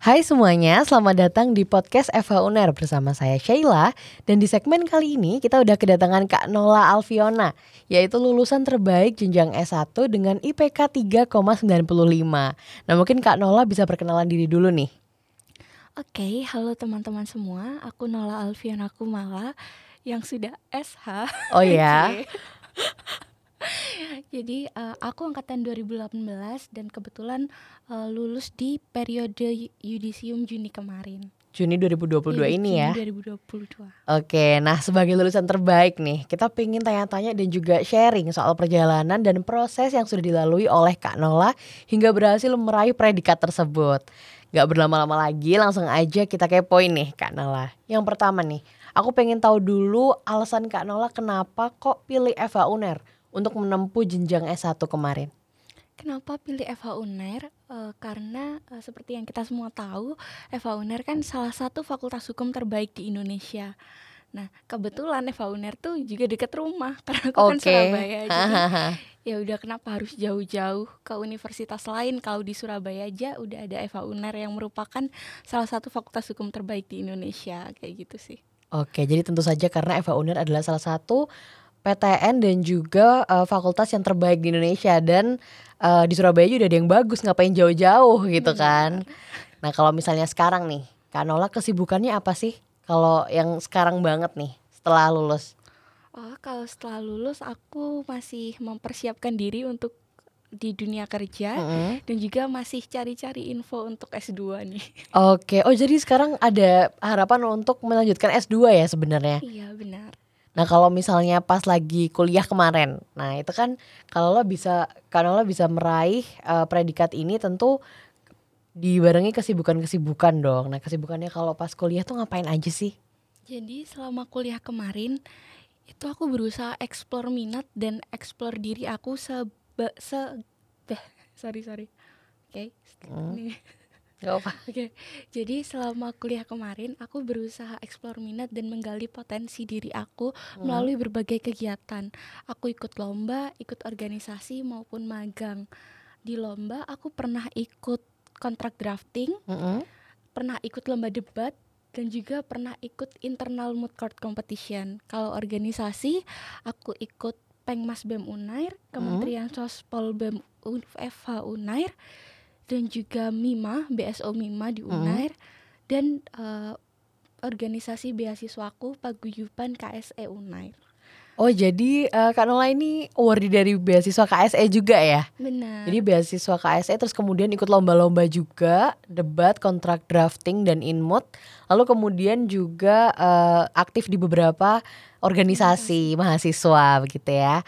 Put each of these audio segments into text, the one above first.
Hai semuanya, selamat datang di podcast Eva Uner bersama saya Sheila Dan di segmen kali ini kita udah kedatangan Kak Nola Alfiona Yaitu lulusan terbaik jenjang S1 dengan IPK 3,95 Nah mungkin Kak Nola bisa perkenalan diri dulu nih. Oke, halo teman-teman semua. Aku Nola Alfiona Kumala yang sudah SH Oh ya? Jadi uh, aku angkatan 2018 dan kebetulan uh, lulus di periode yudisium Juni kemarin. Juni 2022 Iya, ini Juni ya 2022. Oke, nah sebagai lulusan terbaik nih Kita pengen tanya-tanya dan juga sharing soal perjalanan dan proses yang sudah dilalui oleh Kak Nola Hingga berhasil meraih predikat tersebut Gak berlama-lama lagi langsung aja kita kepoin nih Kak Nola Yang pertama nih, aku pengen tahu dulu alasan Kak Nola kenapa kok pilih Eva Uner untuk menempuh jenjang S1 kemarin. Kenapa pilih FH UNER? Eh, karena eh, seperti yang kita semua tahu, FH UNER kan salah satu fakultas hukum terbaik di Indonesia. Nah, kebetulan FH UNER tuh juga dekat rumah karena aku kan Oke. Surabaya. Jadi ya udah kenapa harus jauh-jauh ke universitas lain kalau di Surabaya aja udah ada FH UNER yang merupakan salah satu fakultas hukum terbaik di Indonesia kayak gitu sih. Oke, jadi tentu saja karena Eva Uner adalah salah satu PTN dan juga eh, fakultas yang terbaik di Indonesia dan eh, di Surabaya juga ada yang bagus ngapain jauh-jauh gitu kan. Nah, kalau misalnya sekarang nih, Kak Nola kesibukannya apa sih? Kalau yang sekarang banget nih setelah lulus. Oh, kalau setelah lulus aku masih mempersiapkan diri untuk di dunia kerja Mm-mm. dan juga masih cari-cari info untuk S2 nih. Oke, oh jadi sekarang ada harapan untuk melanjutkan S2 ya sebenarnya. iya, benar. Nah kalau misalnya pas lagi kuliah kemarin, nah itu kan kalau lo bisa, kalau lo bisa meraih eh, predikat ini tentu dibarengi kesibukan-kesibukan dong. Nah kesibukannya kalau pas kuliah tuh ngapain aja sih? Jadi selama kuliah kemarin itu aku berusaha explore minat dan explore diri aku se se sorry sorry. Oke. Hmm. Gak apa. Oke, jadi selama kuliah kemarin aku berusaha eksplor minat dan menggali potensi diri aku melalui berbagai kegiatan. Aku ikut lomba, ikut organisasi maupun magang. Di lomba aku pernah ikut kontrak drafting, Mm-mm. pernah ikut lomba debat dan juga pernah ikut internal moot court competition. Kalau organisasi aku ikut Pengmas BEM Unair, Kementerian Sospol BEM Un- FH Unair dan juga MIMA, BSO MIMA di Unair dan eh, organisasi beasiswaku Paguyuban KSE Unair. Oh jadi eh, Kak Nola ini awardee dari beasiswa KSE juga ya? Benar. Jadi beasiswa KSE terus kemudian ikut lomba-lomba juga, debat, kontrak drafting dan inmut. Lalu kemudian juga eh, aktif di beberapa organisasi mahasiswa begitu ya.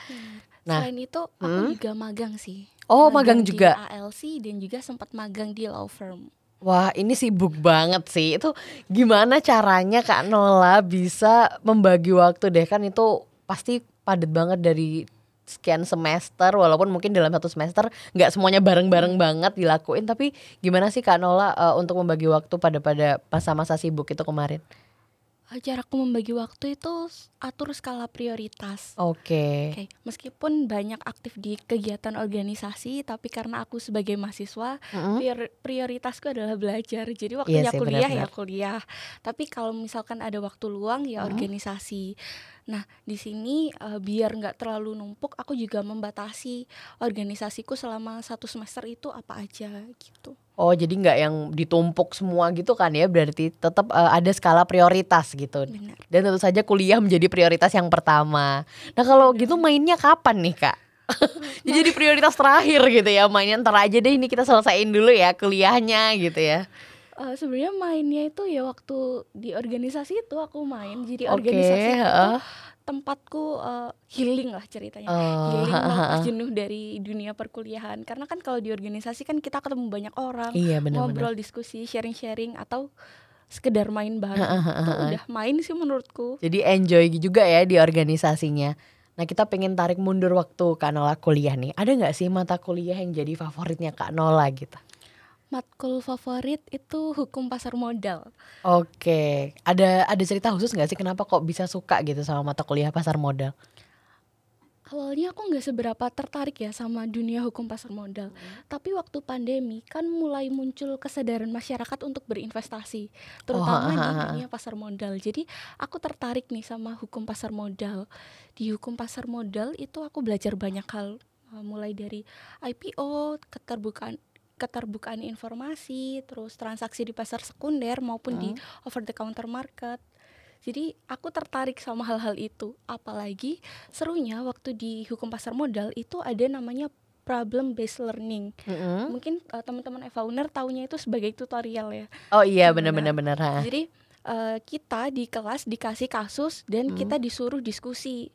nah, Selain itu aku hmm? juga magang sih. Oh, magang di juga? ALC dan juga sempat magang di law firm. Wah ini sibuk banget sih. Itu gimana caranya Kak Nola bisa membagi waktu deh kan itu pasti padat banget dari sekian semester walaupun mungkin dalam satu semester nggak semuanya bareng-bareng banget dilakuin tapi gimana sih Kak Nola eh, untuk membagi waktu pada pada masa-masa sibuk itu kemarin? Eh, Caraku membagi waktu itu atur skala prioritas. Oke. Oke, meskipun banyak aktif di kegiatan organisasi, tapi karena aku sebagai mahasiswa, Mm-mm. prior- prioritasku adalah belajar. Jadi waktunya sih, kuliah ya benar-benar. kuliah. Tapi kalau misalkan ada waktu luang ya organisasi. Nah, di sini eh, biar nggak terlalu numpuk, aku juga membatasi organisasiku selama satu semester itu apa aja gitu. Oh jadi nggak yang ditumpuk semua gitu kan ya berarti tetap eh, ada skala prioritas gitu. Benar. Dan tentu saja kuliah menjadi prioritas yang pertama. Nah kalau gitu mainnya kapan nih kak? Jadi jadi prioritas terakhir gitu ya mainnya ntar aja deh ini kita selesaiin dulu ya kuliahnya gitu ya. Eh, sebenarnya mainnya itu ya waktu di organisasi itu aku main. Jadi Oke, organisasi itu heeh. tempatku eh, healing lah ceritanya. Oh, healing ha. jenuh dari dunia perkuliahan. Karena kan kalau di organisasi kan kita ketemu banyak orang, Iya benar-benar. ngobrol, diskusi, sharing-sharing atau sekedar main bareng. Itu udah main sih menurutku. Jadi enjoy juga ya di organisasinya. Nah kita pengen tarik mundur waktu Kak Nola kuliah nih. Ada nggak sih mata kuliah yang jadi favoritnya Kak Nola gitu? Matkul favorit itu hukum pasar modal. Oke, ada ada cerita khusus nggak sih kenapa kok bisa suka gitu sama mata kuliah pasar modal? awalnya aku nggak seberapa tertarik ya sama dunia hukum pasar modal. Tapi waktu pandemi kan mulai muncul kesadaran masyarakat untuk berinvestasi, terutama ha, di dunia pasar modal. Jadi aku tertarik nih sama hukum pasar modal. Di hukum pasar modal itu aku belajar banyak hal, mulai dari IPO, keterbukaan keterbukaan informasi, terus transaksi di pasar sekunder maupun di over the counter market. Jadi aku tertarik sama hal-hal itu. Apalagi serunya waktu di hukum pasar modal itu ada namanya problem based learning. Mm-mm. Mungkin uh, teman-teman Eva Uner taunya itu sebagai tutorial ya. Oh iya Benar. benar-benar benar. Jadi uh, kita di kelas dikasih kasus dan kita disuruh diskusi.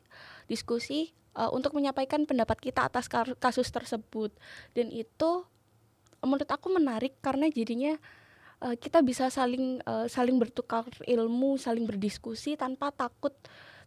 Diskusi uh, untuk menyampaikan pendapat kita atas kasus tersebut. Dan itu menurut aku menarik karena jadinya uh, kita bisa saling uh, saling bertukar ilmu, saling berdiskusi tanpa takut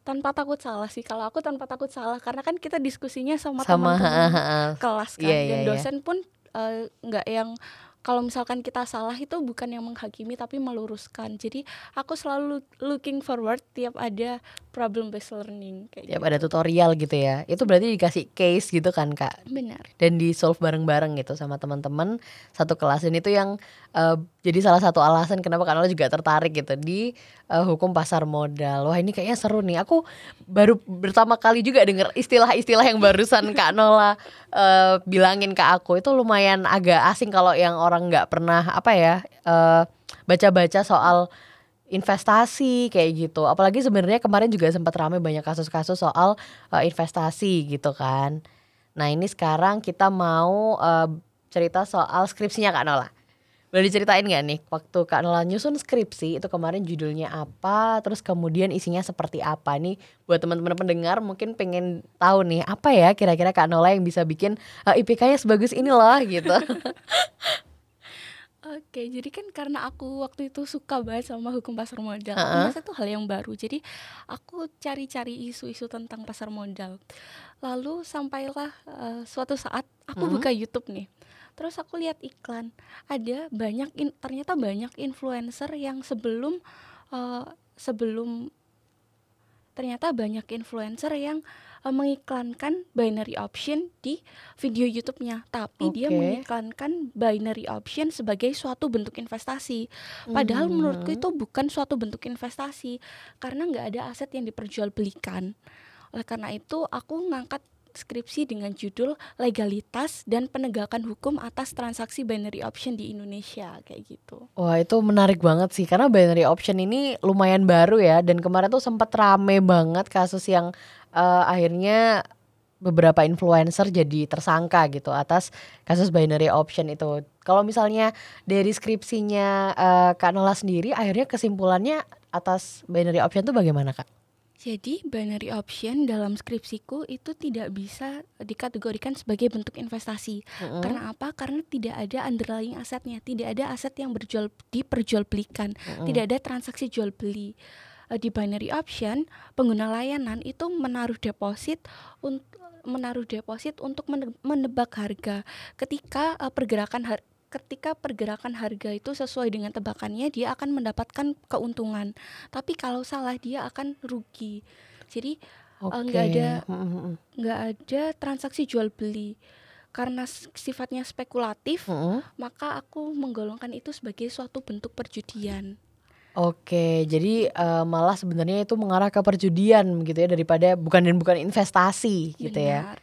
tanpa takut salah sih. Kalau aku tanpa takut salah karena kan kita diskusinya sama, Sama teman-teman kelas kan Iya, dan iya, iya. dosen pun eh, nggak yang kalau misalkan kita salah itu bukan yang menghakimi tapi meluruskan jadi aku selalu looking forward tiap ada problem based learning kayak Tiap gitu. ada tutorial gitu ya. Itu berarti dikasih case gitu kan Kak. benar dan di solve bareng-bareng gitu sama teman-teman satu kelas dan itu yang eh, jadi salah satu alasan kenapa Kak Nola juga tertarik gitu di eh, hukum pasar modal. Wah ini kayaknya seru nih. Aku baru pertama kali juga denger istilah-istilah yang barusan Kak Nola eh, bilangin ke aku itu lumayan agak asing kalau yang orang nggak pernah apa ya eh, baca-baca soal investasi kayak gitu. Apalagi sebenarnya kemarin juga sempat ramai banyak kasus-kasus soal eh, investasi gitu kan. Nah ini sekarang kita mau eh, cerita soal skripsinya Kak Nola. Boleh diceritain nggak nih waktu Kak Nola nyusun skripsi itu kemarin judulnya apa, terus kemudian isinya seperti apa nih buat teman-teman pendengar mungkin pengen tahu nih apa ya kira-kira Kak Nola yang bisa bikin eh, IPK-nya sebagus ini loh gitu. Oke, jadi kan karena aku waktu itu suka banget sama hukum pasar modal, aku Heeh. merasa itu hal yang baru. Jadi aku cari-cari isu-isu tentang pasar modal. Lalu sampailah eh, suatu saat aku Mhm. buka YouTube nih. Terus aku lihat iklan, ada banyak in- ternyata banyak influencer yang sebelum eh, sebelum ternyata banyak influencer yang eh, mengiklankan binary option di video YouTube-nya, tapi dia Oke. mengiklankan binary option sebagai suatu bentuk investasi. Padahal menurutku Mhm. itu bukan suatu bentuk investasi karena nggak ada aset yang diperjualbelikan. Oleh karena itu, aku ngangkat skripsi dengan judul legalitas dan penegakan hukum atas transaksi binary option di Indonesia kayak gitu. Wah itu menarik banget sih karena binary option ini lumayan baru ya dan kemarin tuh sempat rame banget kasus yang eh, akhirnya beberapa influencer jadi tersangka gitu atas kasus binary option itu. Kalau misalnya dari skripsinya eh, Kak Nola sendiri akhirnya kesimpulannya atas binary option tuh bagaimana Kak? Jadi binary option dalam skripsiku itu tidak bisa dikategorikan sebagai bentuk investasi. Mm-mm. Karena apa? Karena tidak ada underlying asetnya, tidak ada aset yang berjual diperjualbelikan, Mm-mm. tidak ada transaksi jual beli. Eh, Di binary option, pengguna layanan itu menaruh deposit untuk menaruh deposit untuk mene- menebak harga. Ketika eh, pergerakan har- ketika pergerakan harga itu sesuai dengan tebakannya, dia akan mendapatkan keuntungan. Tapi kalau salah dia akan rugi. Jadi Oke. nggak ada Mm-mm. nggak ada transaksi jual beli karena sifatnya spekulatif Mm-mm. maka aku menggolongkan itu sebagai suatu bentuk perjudian Oke, jadi eh, malah sebenarnya itu mengarah ke perjudian gitu ya daripada bukan dan bukan investasi gitu ya. Benar.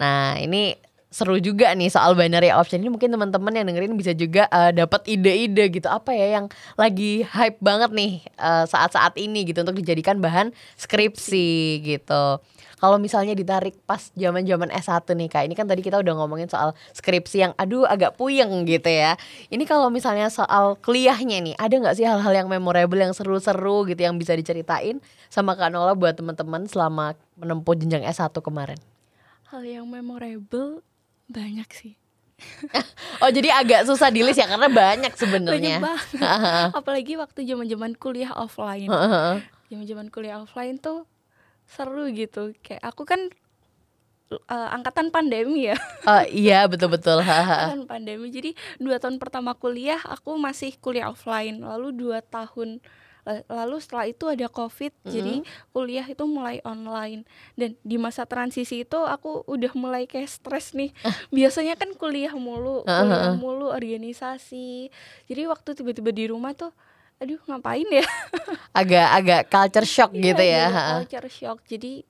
Nah, ini seru juga nih soal binary option ini mungkin teman-teman yang dengerin bisa juga eh, dapat ide-ide gitu apa ya yang lagi hype banget nih eh, saat-saat ini gitu untuk dijadikan bahan skripsi gitu. Kalau misalnya ditarik pas zaman-zaman S1 nih Kak, ini kan tadi kita udah ngomongin soal skripsi yang aduh agak puyeng gitu ya. Ini kalau misalnya soal kuliahnya nih, ada nggak sih hal-hal yang memorable yang seru-seru gitu yang bisa diceritain sama Kak Nola buat teman-teman selama menempuh jenjang S1 kemarin? hal yang memorable banyak sih. Oh jadi agak susah di list ya karena banyak banyak sebenarnya. banget. Apalagi waktu zaman zaman kuliah offline. Zaman zaman kuliah offline tuh seru gitu. Kayak aku kan eh, angkatan pandemi ya. Oh, iya betul-betul. angkatan pandemi. Jadi dua tahun pertama kuliah aku masih kuliah offline. Lalu dua tahun lalu setelah itu ada covid jadi kuliah itu mulai online. Dan di masa transisi itu aku udah mulai kayak stres nih. Biasanya kan kuliah mulu kuliah mulu organisasi. Jadi waktu tiba-tiba di rumah tuh aduh ngapain ya? Agak agak culture shock Iya, gitu ya ha. culture shock. Jadi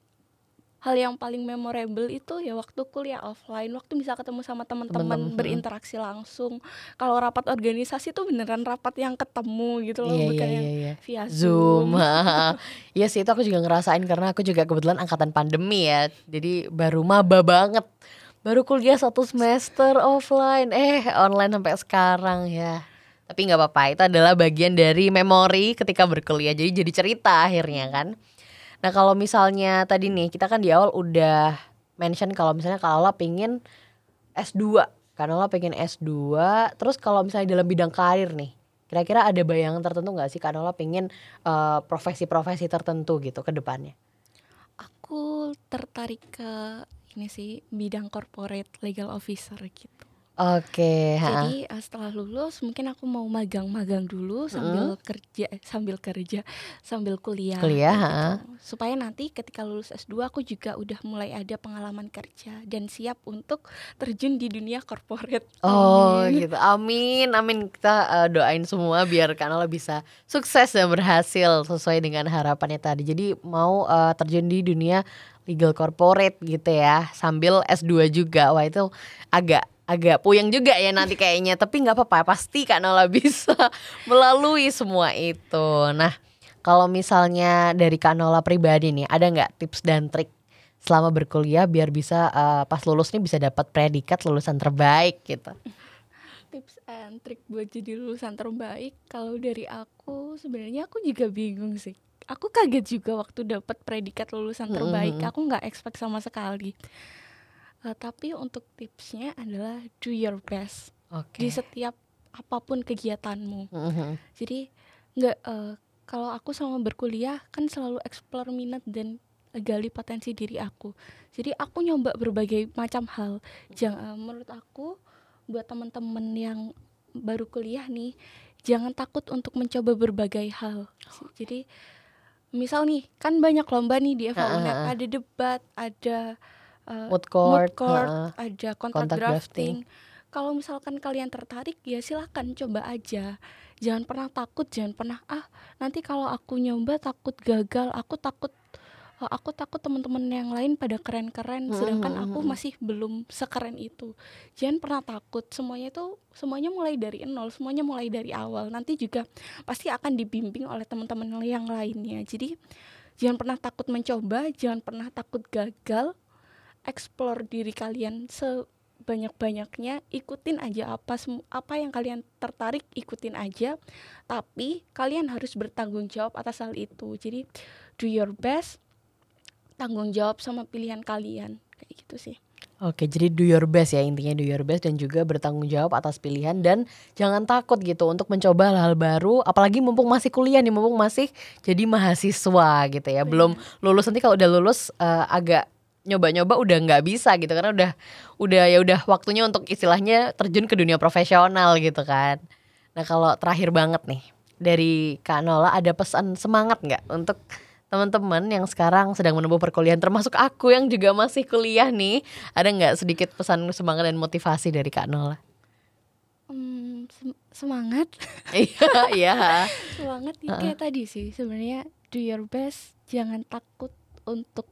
hal yang paling memorable itu ya waktu kuliah offline waktu bisa ketemu sama teman-teman berinteraksi langsung kalau rapat organisasi tuh beneran rapat yang ketemu gitu loh Iya, bukan iya, yang iya, iya. via Zoom. zoom, Iya sih itu aku juga ngerasain karena aku juga kebetulan angkatan pandemi ya. Jadi baru maba banget. Baru kuliah satu semester offline. Eh online sampai sekarang ya. Tapi nggak apa-apa. Itu adalah bagian dari memori ketika berkuliah. Jadi jadi cerita akhirnya kan. Nah kalau misalnya tadi nih kita kan di awal udah mention kalau misalnya kalau Lola pengen S2 karena Lola pengen S2 terus kalau misalnya dalam bidang karir nih kira-kira ada bayangan tertentu nggak sih karena Lola pengen eh, profesi-profesi tertentu gitu ke depannya? Aku tertarik ke ini sih bidang corporate legal officer gitu Oke ha. Jadi eh, setelah lulus mungkin aku mau magang-magang dulu sambil kerja eh, sambil kerja sambil kuliah. Kuliah, ha. gitu. Supaya nanti ketika lulus S2 aku juga udah mulai ada pengalaman kerja dan siap untuk terjun di dunia corporate. Oh Amin. gitu amin amin kita eh, doain semua biar Kak Nola bisa sukses dan berhasil sesuai dengan harapannya tadi jadi mau eh, terjun di dunia legal corporate gitu ya sambil S2 juga wah itu agak agak puyeng juga ya nanti kayaknya tapi nggak apa-apa pasti Kak Nola bisa melalui semua itu nah kalau misalnya dari Kak Nola pribadi nih ada nggak tips dan trik selama berkuliah biar bisa eh, pas lulus nih bisa dapat predikat lulusan terbaik gitu Tips and trik buat jadi lulusan terbaik kalau dari aku sebenarnya aku juga bingung sih. Aku kaget juga waktu dapat predikat lulusan terbaik. mm-mm. Aku nggak expect sama sekali. Eh, tapi untuk tipsnya adalah do your best. Oke. di setiap apa pun kegiatanmu. Mhm. Jadi nggak eh, kalau aku sama berkuliah kan selalu explore minat dan gali potensi diri aku. Jadi aku nyoba berbagai macam hal. Jangan menurut aku buat teman-teman yang baru kuliah nih, jangan takut untuk mencoba berbagai hal. Jadi misal nih kan banyak lomba nih di FAUNET, ha, ha. ada debat, ada eh, Mood court, mood court, ha-ha. ada Kontrak drafting. drafting. Kalau misalkan kalian tertarik ya silakan coba aja. Jangan pernah takut, jangan pernah ah nanti kalau aku nyoba takut gagal, aku takut eh, aku takut teman-teman yang lain pada keren-keren Hmm, sedangkan hmm, aku hmm. masih belum sekeren itu. Jangan pernah takut. Semuanya itu semuanya mulai dari nol, semuanya mulai dari awal. Nanti juga pasti akan dibimbing oleh teman-teman yang lainnya. Jadi jangan pernah takut mencoba, jangan pernah takut gagal. Explore diri kalian sebanyak-banyaknya, ikutin aja apa apa yang kalian tertarik, ikutin aja. Tapi kalian harus bertanggung jawab atas hal itu. Jadi do your best, tanggung jawab sama pilihan kalian. Kayak gitu sih. Oke, jadi do your best ya intinya do your best dan juga bertanggung jawab atas pilihan dan jangan takut gitu untuk mencoba hal-hal baru apalagi mumpung masih kuliah nih, mumpung masih jadi mahasiswa gitu ya. Belum lulus nanti kalau udah lulus eh, agak nyoba-nyoba udah nggak bisa gitu karena udah udah ya udah waktunya untuk istilahnya terjun ke dunia profesional gitu kan. Nah, kalau terakhir banget nih dari Kak Nola ada pesan semangat nggak untuk teman-teman yang sekarang sedang menempuh perkuliahan termasuk aku yang juga masih kuliah nih ada nggak sedikit pesan semangat dan motivasi dari Kak Nola? Hmm, sem- semangat, Iya, iya. semangat ya kayak tadi sih. Sebenarnya do your best, jangan takut untuk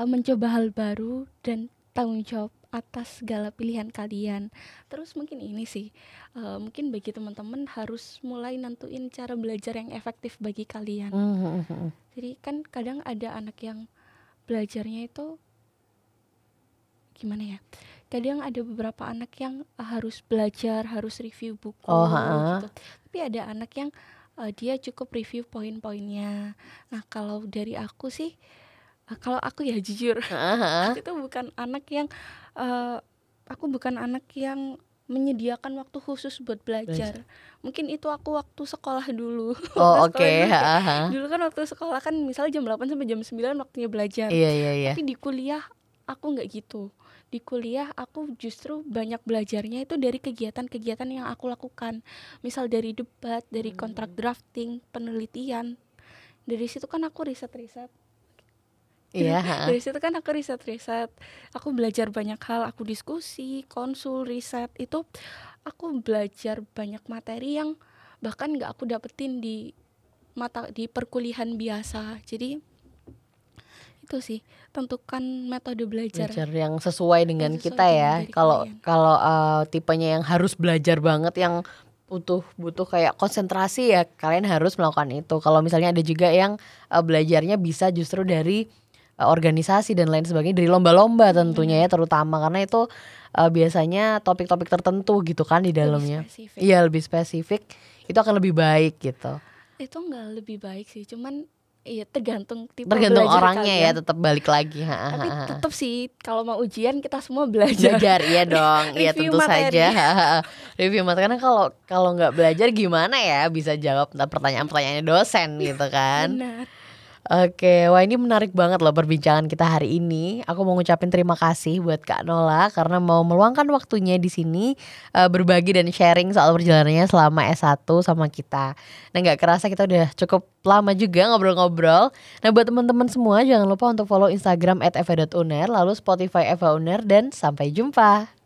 uh, mencoba hal baru dan tanggung jawab atas segala pilihan kalian. Terus mungkin ini sih, uh, mungkin bagi teman-teman harus mulai nentuin cara belajar yang efektif bagi kalian. Mhm. Jadi kan kadang ada anak yang belajarnya itu gimana ya? Kadang ada beberapa anak yang uh, harus belajar, harus review buku Oh, gitu. Tapi ada anak yang uh, dia cukup review poin-poinnya. Nah, kalau dari aku sih kalau aku ya jujur, Heeh. aku itu bukan anak yang uh, aku bukan anak yang menyediakan waktu khusus buat belajar. Mungkin itu aku waktu sekolah dulu. Oh oke. sekolah dulu heeh. Dulu kan waktu sekolah kan misalnya jam 8 sampai jam 9 waktunya belajar. Iya iya iya. Tapi di kuliah aku nggak gitu. di kuliah aku justru banyak belajarnya itu dari kegiatan-kegiatan yang aku lakukan. Misal dari debat, dari kontrak drafting, penelitian. Dari situ kan aku riset-riset. Iya. Dari situ kan aku riset-riset. Aku belajar banyak hal, aku diskusi, konsul, riset. Itu aku belajar banyak materi yang bahkan nggak aku dapetin di mata di perkuliahan biasa. Jadi itu sih tentukan metode belajar. Belajar yang sesuai dengan sesuai kita dengan ya. Kalau kalau eh, tipenya yang harus belajar banget yang butuh butuh kayak konsentrasi ya kalian harus melakukan itu. Kalau misalnya ada juga yang eh, belajarnya bisa justru dari organisasi dan lain sebagainya dari lomba-lomba tentunya ya terutama karena itu eh, biasanya topik-topik tertentu gitu kan di dalamnya. Iya lebih spesifik itu akan lebih baik gitu. Itu enggak lebih baik sih, cuman iya tergantung tipe Tergantung orangnya ya kalian. tetap balik lagi. Ha, Tapi tetap sih kalau mau ujian kita semua belajar. belajar iya dong iya tentu materi. saja review materi karena kalau kalau nggak belajar gimana ya bisa jawab pertanyaan-pertanyaannya dosen gitu kan Benar. Oke, wah ini menarik banget loh perbincangan kita hari ini. Aku mau ngucapin terima kasih buat Kak Nola karena mau meluangkan waktunya di sini eh, berbagi dan sharing soal perjalanannya selama S1 sama kita. Nah nggak kerasa kita udah cukup lama juga ngobrol-ngobrol. Nah buat teman-teman semua jangan lupa untuk follow Instagram @eva.uner lalu Spotify Eva Uner dan sampai jumpa.